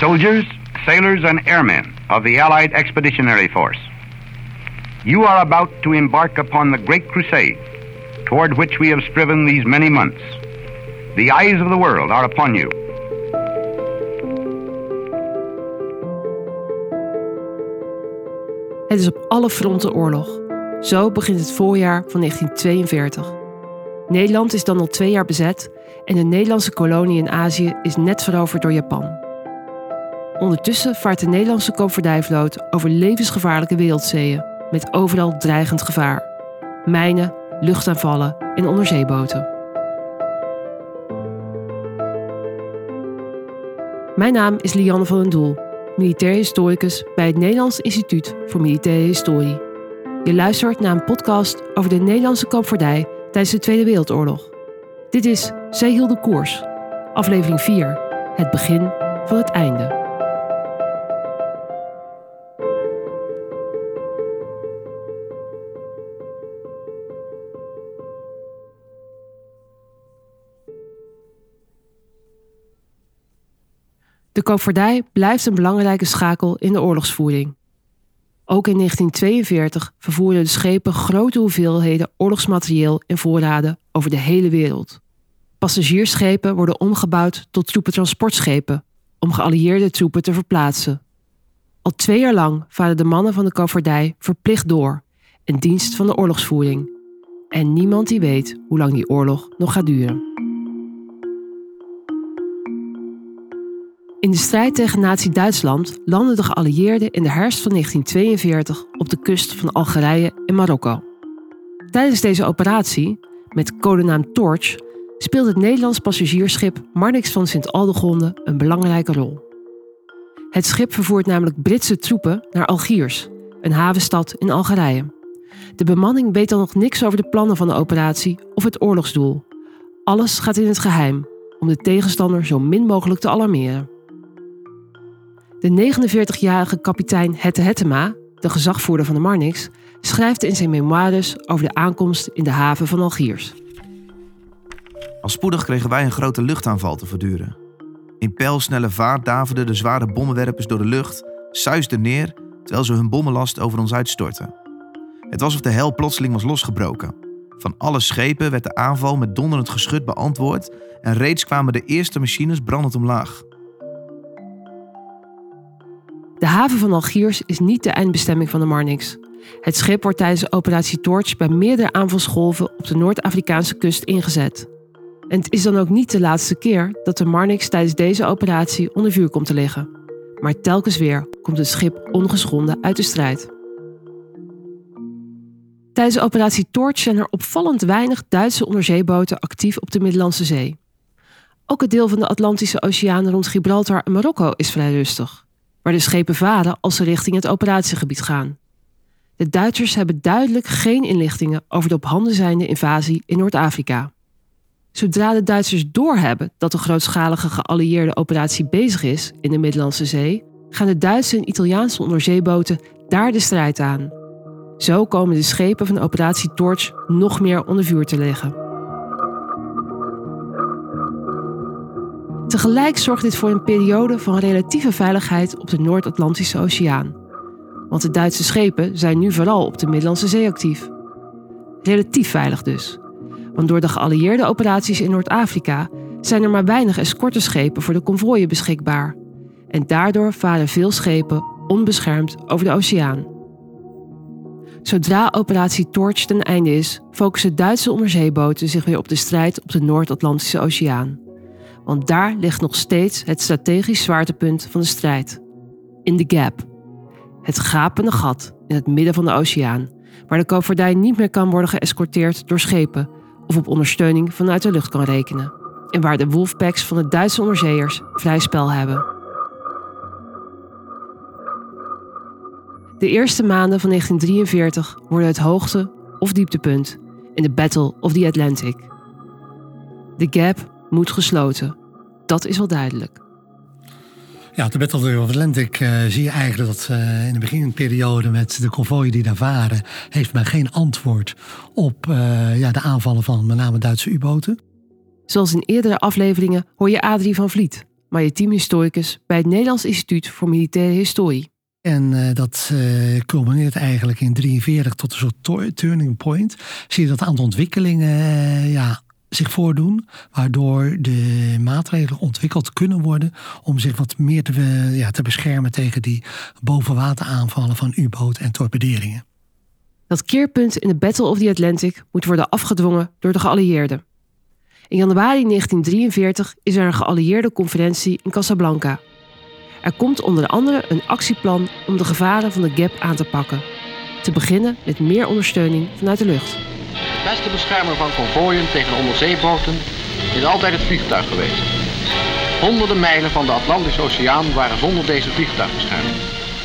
soldiers, sailors, and airmen of the Allied Expeditionary Force. You are about to embark upon the great crusade toward which we have striven these many months. The eyes of the world are upon you. Het is op alle fronten oorlog. Zo begint het voorjaar van 1942. Nederland is dan al twee jaar bezet en de Nederlandse kolonie in Azië is net veroverd door Japan. Ondertussen vaart de Nederlandse koopvaardijvloot over levensgevaarlijke wereldzeeën met overal dreigend gevaar. Mijnen, luchtaanvallen en onderzeeboten. Mijn naam is Lianne van den Doel, militair historicus bij het Nederlands Instituut voor Militaire Historie. Je luistert naar een podcast over de Nederlandse koopvaardij tijdens de Tweede Wereldoorlog. Dit is Zij hielden koers, aflevering 4, het begin van het einde. De koopvaardij blijft een belangrijke schakel in de oorlogsvoering. Ook in 1942 vervoerden de schepen grote hoeveelheden oorlogsmaterieel en voorraden over de hele wereld. Passagiersschepen worden omgebouwd tot troepentransportschepen om geallieerde troepen te verplaatsen. Al twee jaar lang varen de mannen van de koopvaardij verplicht door in dienst van de oorlogsvoering. En niemand die weet hoe lang die oorlog nog gaat duren. In de strijd tegen Nazi-Duitsland landden de geallieerden in de herfst van 1942 op de kust van Algerije en Marokko. Tijdens deze operatie, met codenaam Torch, speelt het Nederlands passagiersschip Marnix van Sint-Aldegonde een belangrijke rol. Het schip vervoert namelijk Britse troepen naar Algiers, een havenstad in Algerije. De bemanning weet dan nog niks over de plannen van de operatie of het oorlogsdoel. Alles gaat in het geheim om de tegenstander zo min mogelijk te alarmeren. De 49-jarige kapitein Hette Hettema, de gezagvoerder van de Marnix, schrijft in zijn memoires over de aankomst in de haven van Algiers. Al spoedig kregen wij een grote luchtaanval te verduren. In pijlsnelle vaart daverden de zware bommenwerpers door de lucht, suisden neer terwijl ze hun bommenlast over ons uitstortten. Het was of de hel plotseling was losgebroken. Van alle schepen werd de aanval met donderend geschut beantwoord en reeds kwamen de eerste machines brandend omlaag. De haven van Algiers is niet de eindbestemming van de Marnix. Het schip wordt tijdens de operatie Torch bij meerdere aanvalsgolven op de Noord-Afrikaanse kust ingezet. En het is dan ook niet de laatste keer dat de Marnix tijdens deze operatie onder vuur komt te liggen. Maar telkens weer komt het schip ongeschonden uit de strijd. Tijdens de operatie Torch zijn er opvallend weinig Duitse onderzeeboten actief op de Middellandse Zee. Ook het deel van de Atlantische Oceaan rond Gibraltar en Marokko is vrij rustig waar de schepen varen als ze richting het operatiegebied gaan. De Duitsers hebben duidelijk geen inlichtingen over de op handen zijnde invasie in Noord-Afrika. Zodra de Duitsers doorhebben dat de grootschalige geallieerde operatie bezig is in de Middellandse Zee, gaan de Duitse en Italiaanse onderzeeboten daar de strijd aan. Zo komen de schepen van operatie Torch nog meer onder vuur te liggen. Tegelijk zorgt dit voor een periode van relatieve veiligheid op de Noord-Atlantische Oceaan. Want de Duitse schepen zijn nu vooral op de Middellandse Zee actief. Relatief veilig dus. Want door de geallieerde operaties in Noord-Afrika zijn er maar weinig escorteschepen voor de konvooien beschikbaar. En daardoor varen veel schepen onbeschermd over de oceaan. Zodra operatie Torch ten einde is, focussen Duitse onderzeeboten zich weer op de strijd op de Noord-Atlantische Oceaan want daar ligt nog steeds het strategisch zwaartepunt van de strijd. In de gap. Het gapende gat in het midden van de oceaan, waar de koopvaardij niet meer kan worden geëscorteerd door schepen of op ondersteuning vanuit de lucht kan rekenen. En waar de wolfpacks van de Duitse onderzeeërs vrij spel hebben. De eerste maanden van 1943 worden het hoogte- of dieptepunt in de Battle of the Atlantic. De gap moet gesloten. Dat is wel duidelijk. Ja, de Battle of the Atlantic uh, zie je eigenlijk dat uh, in de beginperiode met de konvooien die daar varen, heeft men geen antwoord op uh, ja, de aanvallen van met name Duitse U-boten. Zoals in eerdere afleveringen hoor je Adrie van Vliet, maritiem historicus bij het Nederlands Instituut voor Militaire Historie. En uh, dat uh, culmineert eigenlijk in 43 tot een soort turning point. Zie je dat een aantal ontwikkelingen uh, ja, zich voordoen, waardoor de maatregelen ontwikkeld kunnen worden om zich wat meer te, ja, te beschermen tegen die bovenwateraanvallen van U-boot en torpederingen. Dat keerpunt in de Battle of the Atlantic moet worden afgedwongen door de geallieerden. In januari 1943 is er een geallieerde conferentie in Casablanca. Er komt onder andere een actieplan om de gevaren van de gap aan te pakken. Te beginnen met meer ondersteuning vanuit de lucht. De beste beschermer van konvooien tegen onderzeeboten is altijd het vliegtuig geweest. Honderden mijlen van de Atlantische Oceaan waren zonder deze vliegtuigbescherming.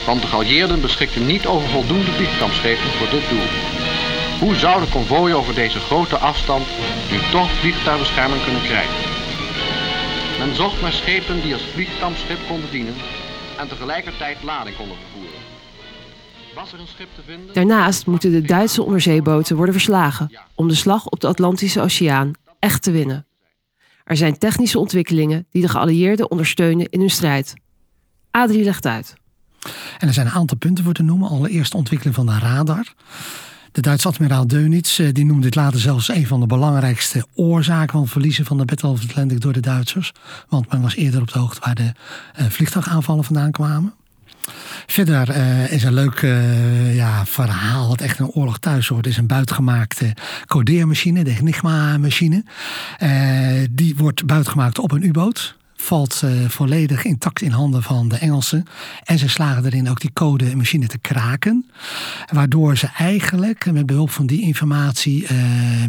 Want de geallieerden beschikten niet over voldoende vliegkampschepen voor dit doel. Hoe zouden konvooien over deze grote afstand nu toch vliegtuigbescherming kunnen krijgen? Men zocht naar schepen die als vliegkampschip konden dienen en tegelijkertijd lading konden vervoeren. Daarnaast moeten de Duitse onderzeeboten worden verslagen om de slag op de Atlantische Oceaan echt te winnen. Er zijn technische ontwikkelingen die de geallieerden ondersteunen in hun strijd. Adrie legt uit. En er zijn een aantal punten voor te noemen. Allereerst de ontwikkeling van de radar. De Duitse admiraal Dönitz eh, die noemde dit later zelfs een van de belangrijkste oorzaken van het verliezen van de Battle of the Atlantic door de Duitsers. Want men was eerder op de hoogte waar de uh, vliegtuigaanvallen vandaan kwamen. Verder uh, is een leuk uh, ja, verhaal wat echt een oorlog thuis hoort. is een buitengemaakte codeermachine, de Enigma-machine. Uh, die wordt buitengemaakt op een U-boot valt uh, volledig intact in handen van de Engelsen. En ze slagen erin ook die code machine te kraken. Waardoor ze eigenlijk met behulp van die informatie uh,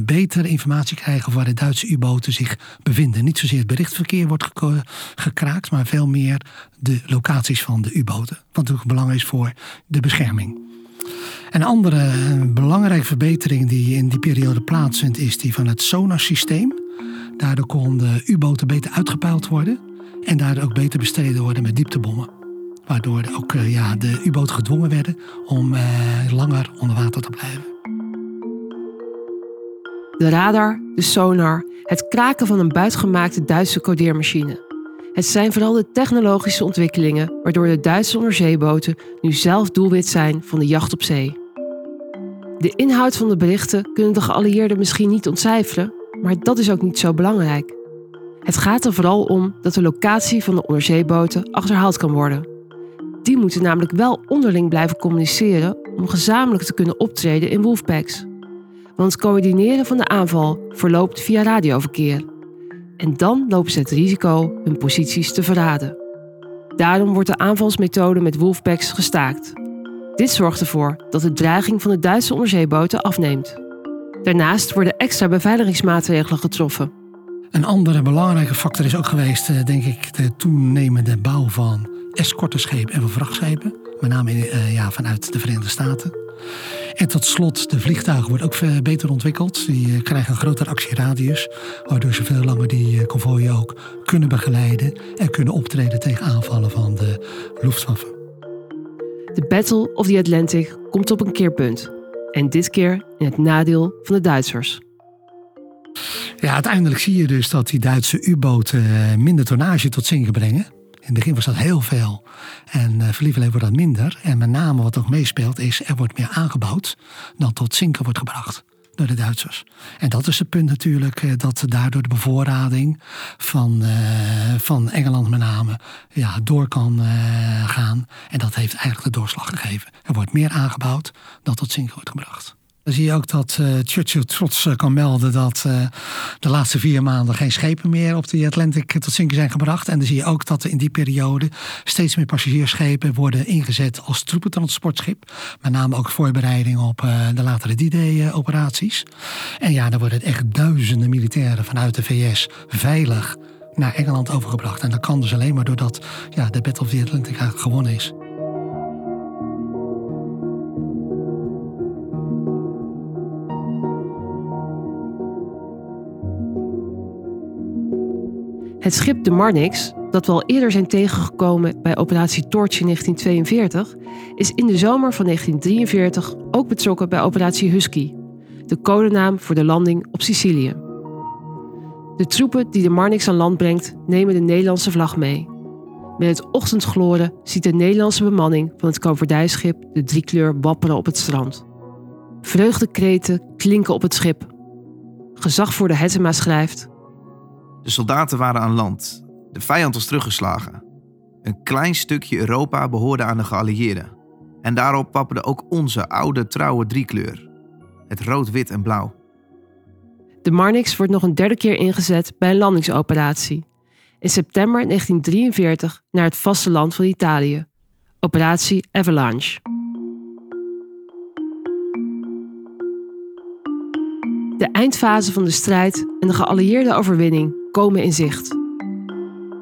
betere informatie krijgen over waar de Duitse U-boten zich bevinden. Niet zozeer het berichtverkeer wordt gekraakt, maar veel meer de locaties van de U-boten. Wat natuurlijk belangrijk is voor de bescherming. Een andere eh, belangrijke verbetering die in die periode plaatsvindt, is die van het sonarsysteem. Daardoor konden U-boten beter uitgepeild worden en daardoor ook beter bestreden worden met dieptebommen. Waardoor ook uh, ja, de U-boten gedwongen werden om uh, langer onder water te blijven. De radar, de sonar, het kraken van een buitgemaakte Duitse codeermachine. Het zijn vooral de technologische ontwikkelingen waardoor de Duitse onderzeeboten nu zelf doelwit zijn van de jacht op zee. De inhoud van de berichten kunnen de geallieerden misschien niet ontcijferen, maar dat is ook niet zo belangrijk. Het gaat er vooral om dat de locatie van de onderzeeboten achterhaald kan worden. Die moeten namelijk wel onderling blijven communiceren om gezamenlijk te kunnen optreden in wolfpacks. Want coördineren van de aanval verloopt via radioverkeer. En dan lopen ze het risico hun posities te verraden. Daarom wordt de aanvalsmethode met wolfpacks gestaakt. Dit zorgt ervoor dat de dreiging van de Duitse onderzeeboten afneemt. Daarnaast worden extra beveiligingsmaatregelen getroffen. Een andere belangrijke factor is ook geweest, eh, denk ik, de toenemende bouw van escorteschepen en van vrachtschepen. Met name uh, ja, vanuit de Verenigde Staten. En tot slot, de vliegtuigen worden ook beter ontwikkeld. Die krijgen een grotere actieradius, waardoor ze veel langer die konvooien ook kunnen begeleiden en kunnen optreden tegen aanvallen van de Luftwaffe. De Battle of the Atlantic komt op een keerpunt. En dit keer in het nadeel van de Duitsers. Ja, uiteindelijk zie je dus dat die Duitse U-boten eh, minder tonnage tot zinken brengen. In het begin was dat heel veel. En uh, wordt dat minder. En met name wat ook meespeelt is, er wordt meer aangebouwd dan tot zinken wordt gebracht door de Duitsers. En dat is het punt natuurlijk, eh, dat daardoor de bevoorrading van, uh, van Engeland met name ja, door kan uh, gaan. En dat heeft eigenlijk de doorslag gegeven. Er wordt meer aangebouwd dan tot zinken wordt gebracht. Dan zie je ook dat uh, Churchill trots kan melden dat uh, de laatste vier maanden geen schepen meer op de Atlantic tot zinken zijn gebracht. En dan zie je ook dat er in die periode steeds meer passagiersschepen worden ingezet als troepentransportschip. Met name ook voorbereiding op de latere D-Day-operaties. En ja, dan worden echt duizenden militairen vanuit de VS veilig naar Engeland overgebracht. En dat kan dus alleen maar doordat ja, de Battle of the Atlantic gewonnen is. Het schip de Marnix, dat we al eerder zijn tegengekomen bij operatie Torch in 1942, is in de zomer van 1943 ook betrokken bij operatie Husky, de codenaam voor de landing op Sicilië. De troepen die de Marnix aan land brengt, nemen de Nederlandse vlag mee. Met het ochtendgloren ziet de Nederlandse bemanning van het koopvaardijschip de driekleur wapperen op het strand. Vreugdekreten klinken op het schip. Gezagvoerder Hettema schrijft: De soldaten waren aan land. De vijand was teruggeslagen. Een klein stukje Europa behoorde aan de geallieerden. En daarop wapperde ook onze oude trouwe driekleur. Het rood, wit en blauw. De Marnix wordt nog een derde keer ingezet bij een landingsoperatie. In september 1943 naar het vasteland van Italië. Operatie Avalanche. Eindfase van de strijd en de geallieerde overwinning komen in zicht.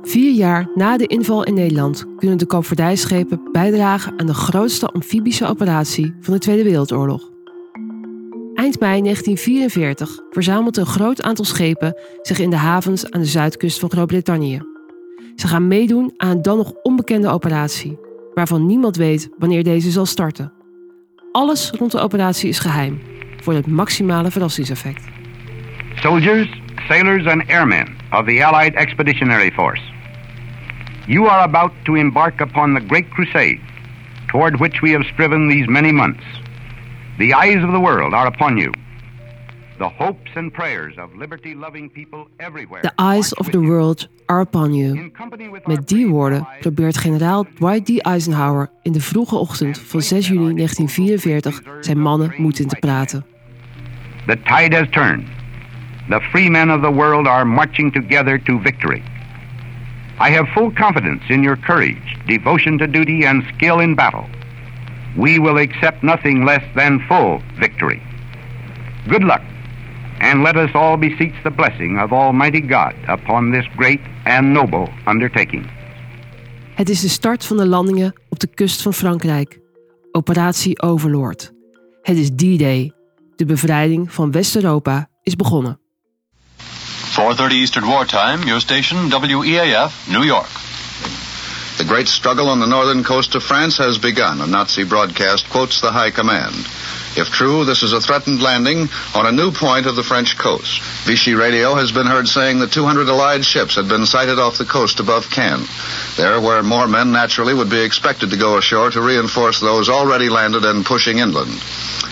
Vier jaar na de inval in Nederland kunnen de koopvaardijschepen bijdragen aan de grootste amfibische operatie van de Tweede Wereldoorlog. Eind mei 1944 verzamelt een groot aantal schepen zich in de havens aan de zuidkust van Groot-Brittannië. Ze gaan meedoen aan een dan nog onbekende operatie, waarvan niemand weet wanneer deze zal starten. Alles rond de operatie is geheim, voor het maximale verrassingseffect. Soldiers, sailors, and airmen of the Allied Expeditionary Force, you are about to embark upon the great crusade toward which we have striven these many months. The eyes of the world are upon you. The hopes and prayers of liberty loving people everywhere. The eyes of the world are upon you. Met die woorden probeert generaal Dwight D. Eisenhower in de vroege ochtend van 6 juni 1944 zijn mannen moed in te praten. The tide has turned. The free men of the world are marching together to victory. I have full confidence in your courage, devotion to duty, and skill in battle. We will accept nothing less than full victory. Good luck, and let us all beseech the blessing of Almighty God upon this great and noble undertaking. Het is de start van de landingen op de kust van Frankrijk. Operatie Overlord. Het is D-Day. De bevrijding van West-Europa is begonnen. 4:30 Eastern Wartime, your station WEAF, New York. The great struggle on the northern coast of France has begun, a Nazi broadcast quotes the High Command. If true, this is a threatened landing on a new point of the French coast. Vichy radio has been heard saying that 200 Allied ships had been sighted off the coast above Caen. There, where more men naturally would be expected to go ashore to reinforce those already landed and pushing inland.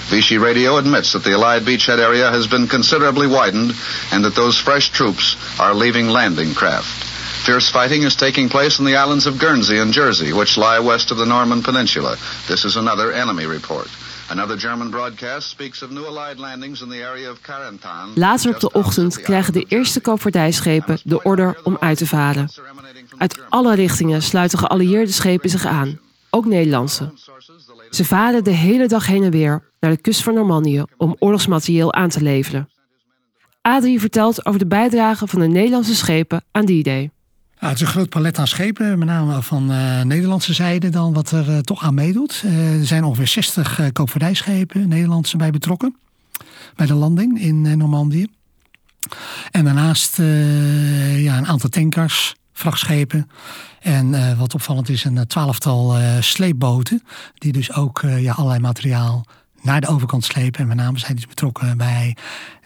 Vichy radio admits that the Allied beachhead area has been considerably widened and that those fresh troops are leaving landing craft. Fierce fighting is taking place in the islands of Guernsey and Jersey, which lie west of the Norman Peninsula. This is another enemy report. Another German broadcast speaks of new Allied landings in the area of Carentan. Later op de ochtend krijgen de eerste koopvaardijschepen de order om uit te varen. Uit alle richtingen sluiten geallieerde schepen zich aan, ook Nederlandse. Ze varen de hele dag heen en weer naar de kust van Normandië om oorlogsmaterieel aan te leveren. Adrie vertelt over de bijdrage van de Nederlandse schepen aan die idee. Ja, het is een groot palet aan schepen, met name van uh, Nederlandse zijde dan, wat er uh, toch aan meedoet. Uh, er zijn ongeveer 60 uh, koopvaardijschepen, Nederlandse bij betrokken, bij de landing in Normandië. En daarnaast ja, een aantal tankers, vrachtschepen en wat opvallend is een twaalftal sleepboten, die dus ook ja, allerlei materiaal naar de overkant slepen. En met name zijn die betrokken bij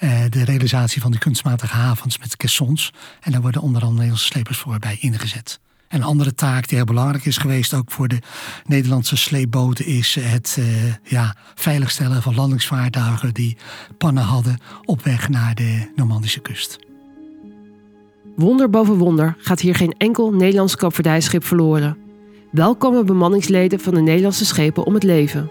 uh, de realisatie van de kunstmatige havens met caissons. En daar worden onder andere Nederlandse slepers voor bij ingezet. En een andere taak die heel belangrijk is geweest, ook voor de Nederlandse sleepboten, is het uh, ja, veiligstellen van landingsvaartuigen die pannen hadden op weg naar de Normandische kust. Wonder boven wonder gaat hier geen enkel Nederlands koopvaardijschip verloren. Wel komen bemanningsleden van de Nederlandse schepen om het leven.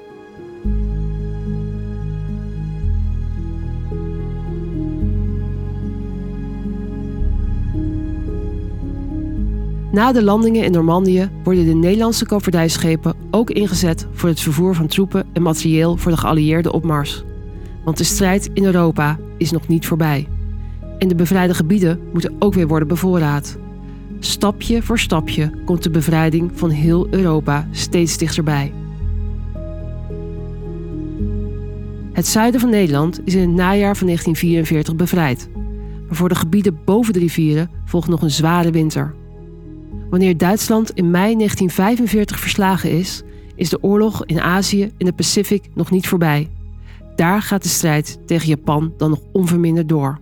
Na de landingen in Normandië worden de Nederlandse koopvaardijschepen ook ingezet voor het vervoer van troepen en materieel voor de geallieerde opmars. Want de strijd in Europa is nog niet voorbij. En de bevrijde gebieden moeten ook weer worden bevoorraad. Stapje voor stapje komt de bevrijding van heel Europa steeds dichterbij. Het zuiden van Nederland is in het najaar van 1944 bevrijd. Maar voor de gebieden boven de rivieren volgt nog een zware winter. Wanneer Duitsland in mei 1945 verslagen is, is de oorlog in Azië en de Pacific nog niet voorbij. Daar gaat de strijd tegen Japan dan nog onverminderd door.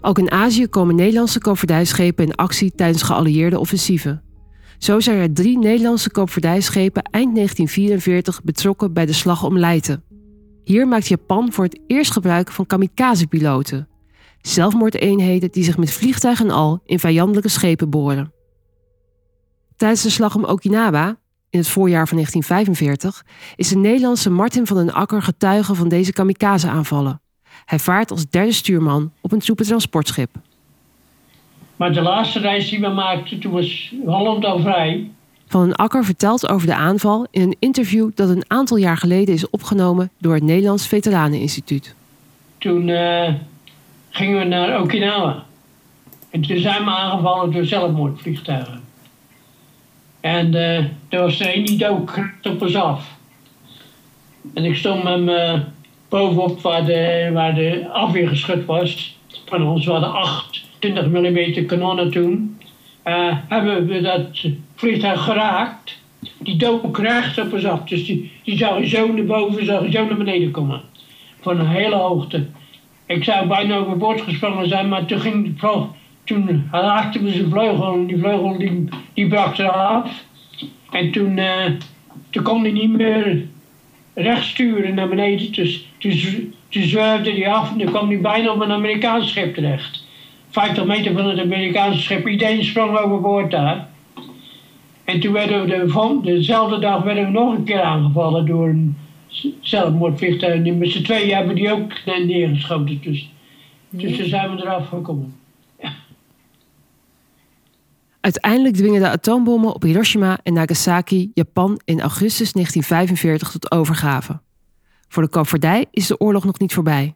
Ook in Azië komen Nederlandse koopvaardijschepen in actie tijdens geallieerde offensieven. Zo zijn er drie Nederlandse koopvaardijschepen eind 1944 betrokken bij de slag om Leyte. Hier maakt Japan voor het eerst gebruik van kamikaze-piloten, zelfmoordeenheden die zich met vliegtuigen en al in vijandelijke schepen boren. Tijdens de slag om Okinawa, in het voorjaar van 1945, is de Nederlandse Martin van den Akker getuige van deze kamikaze-aanvallen. Hij vaart als derde stuurman op een troepentransportschip. Maar de laatste reis die we maakten, toen was Holland al vrij. Van den Akker vertelt over de aanval in een interview dat een aantal jaar geleden is opgenomen door het Nederlands Veteraneninstituut. Toen uh, gingen we naar Okinawa. En toen zijn we aangevallen door zelfmoordvliegtuigen. En uh, er was er een die dook op ons af. En ik stond me bovenop waar de, waar de afweer geschud was. Van ons waren acht 20 mm kanonnen toen. Uh, hebben we dat vliegtuig geraakt. Die dook recht op ons af. Dus die, die zo naar boven, zag zo naar beneden komen. Van een hele hoogte. Ik zou bijna overboord gesprongen zijn, maar toen ging toen raakten we zijn vleugel en die vleugel die, die brak eraf. En toen, uh, toen kon hij niet meer recht sturen naar beneden. Dus toen, toen zwerfde hij af en toen kwam hij bijna op een Amerikaans schip terecht. 50 meter van het Amerikaanse schip. Iedereen sprong overboord daar. En toen werden we de, dezelfde dag werden we nog een keer aangevallen door een zelfmoordvliegtuig. Met z'n tweeën hebben die ook neergeschoten. Dus, dus toen zijn we eraf gekomen. Uiteindelijk dwingen de atoombommen op Hiroshima en Nagasaki Japan in augustus 1945 tot overgave. Voor de koopvaardij is de oorlog nog niet voorbij.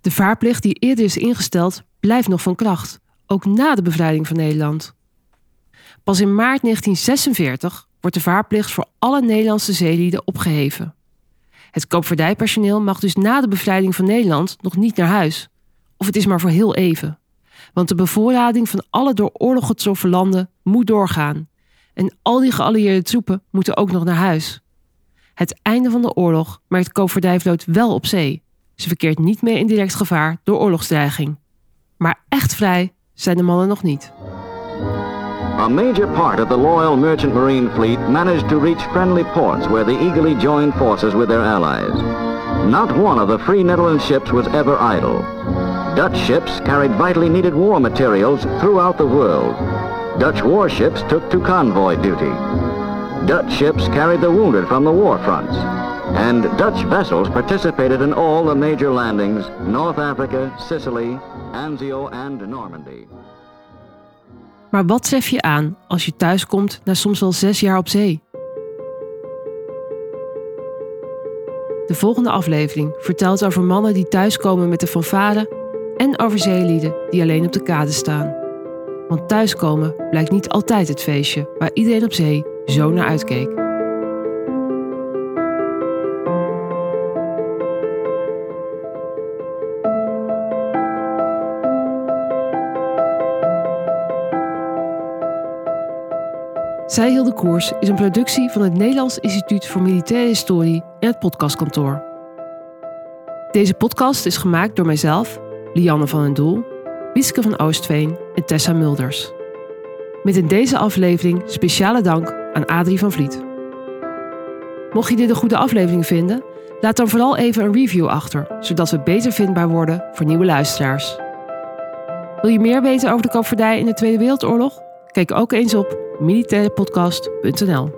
De vaarplicht die eerder is ingesteld blijft nog van kracht, ook na de bevrijding van Nederland. Pas in maart 1946 wordt de vaarplicht voor alle Nederlandse zeelieden opgeheven. Het koopvaardijpersoneel mag dus na de bevrijding van Nederland nog niet naar huis. Of het is maar voor heel even. Want de bevoorrading van alle door oorlog getroffen landen moet doorgaan. En al die geallieerde troepen moeten ook nog naar huis. Het einde van de oorlog merkt koopvaardijvloot wel op zee. Ze verkeert niet meer in direct gevaar door oorlogsdreiging. Maar echt vrij zijn de mannen nog niet. A major part of the loyal merchant marine fleet managed to reach friendly ports where they eagerly joined forces with their allies. Not one of the free Netherlands ships was ever idle. Dutch ships carried vitally needed war materials throughout the world. Dutch warships took to convoy duty. Dutch ships carried the wounded from the war fronts. And Dutch vessels participated in all the major landings, North Africa, Sicily, Anzio and Normandy. Maar wat tref je aan als je thuiskomt na soms wel zes jaar op zee? De volgende aflevering vertelt over mannen die thuiskomen met de fanfare en over zeelieden die alleen op de kade staan. Want thuiskomen blijkt niet altijd het feestje waar iedereen op zee zo naar uitkeek. Zij hielden koers is een productie van het Nederlands Instituut voor Militaire Historie en het podcastkantoor. Deze podcast is gemaakt door mijzelf, Lianne van den Doel, Wieske van Oostveen en Tessa Mulders. Met in deze aflevering speciale dank aan Adrie van Vliet. Mocht je dit een goede aflevering vinden, laat dan vooral even een review achter, zodat we beter vindbaar worden voor nieuwe luisteraars. Wil je meer weten over de koopvaardij in de Tweede Wereldoorlog? Kijk ook eens op militairepodcast.nl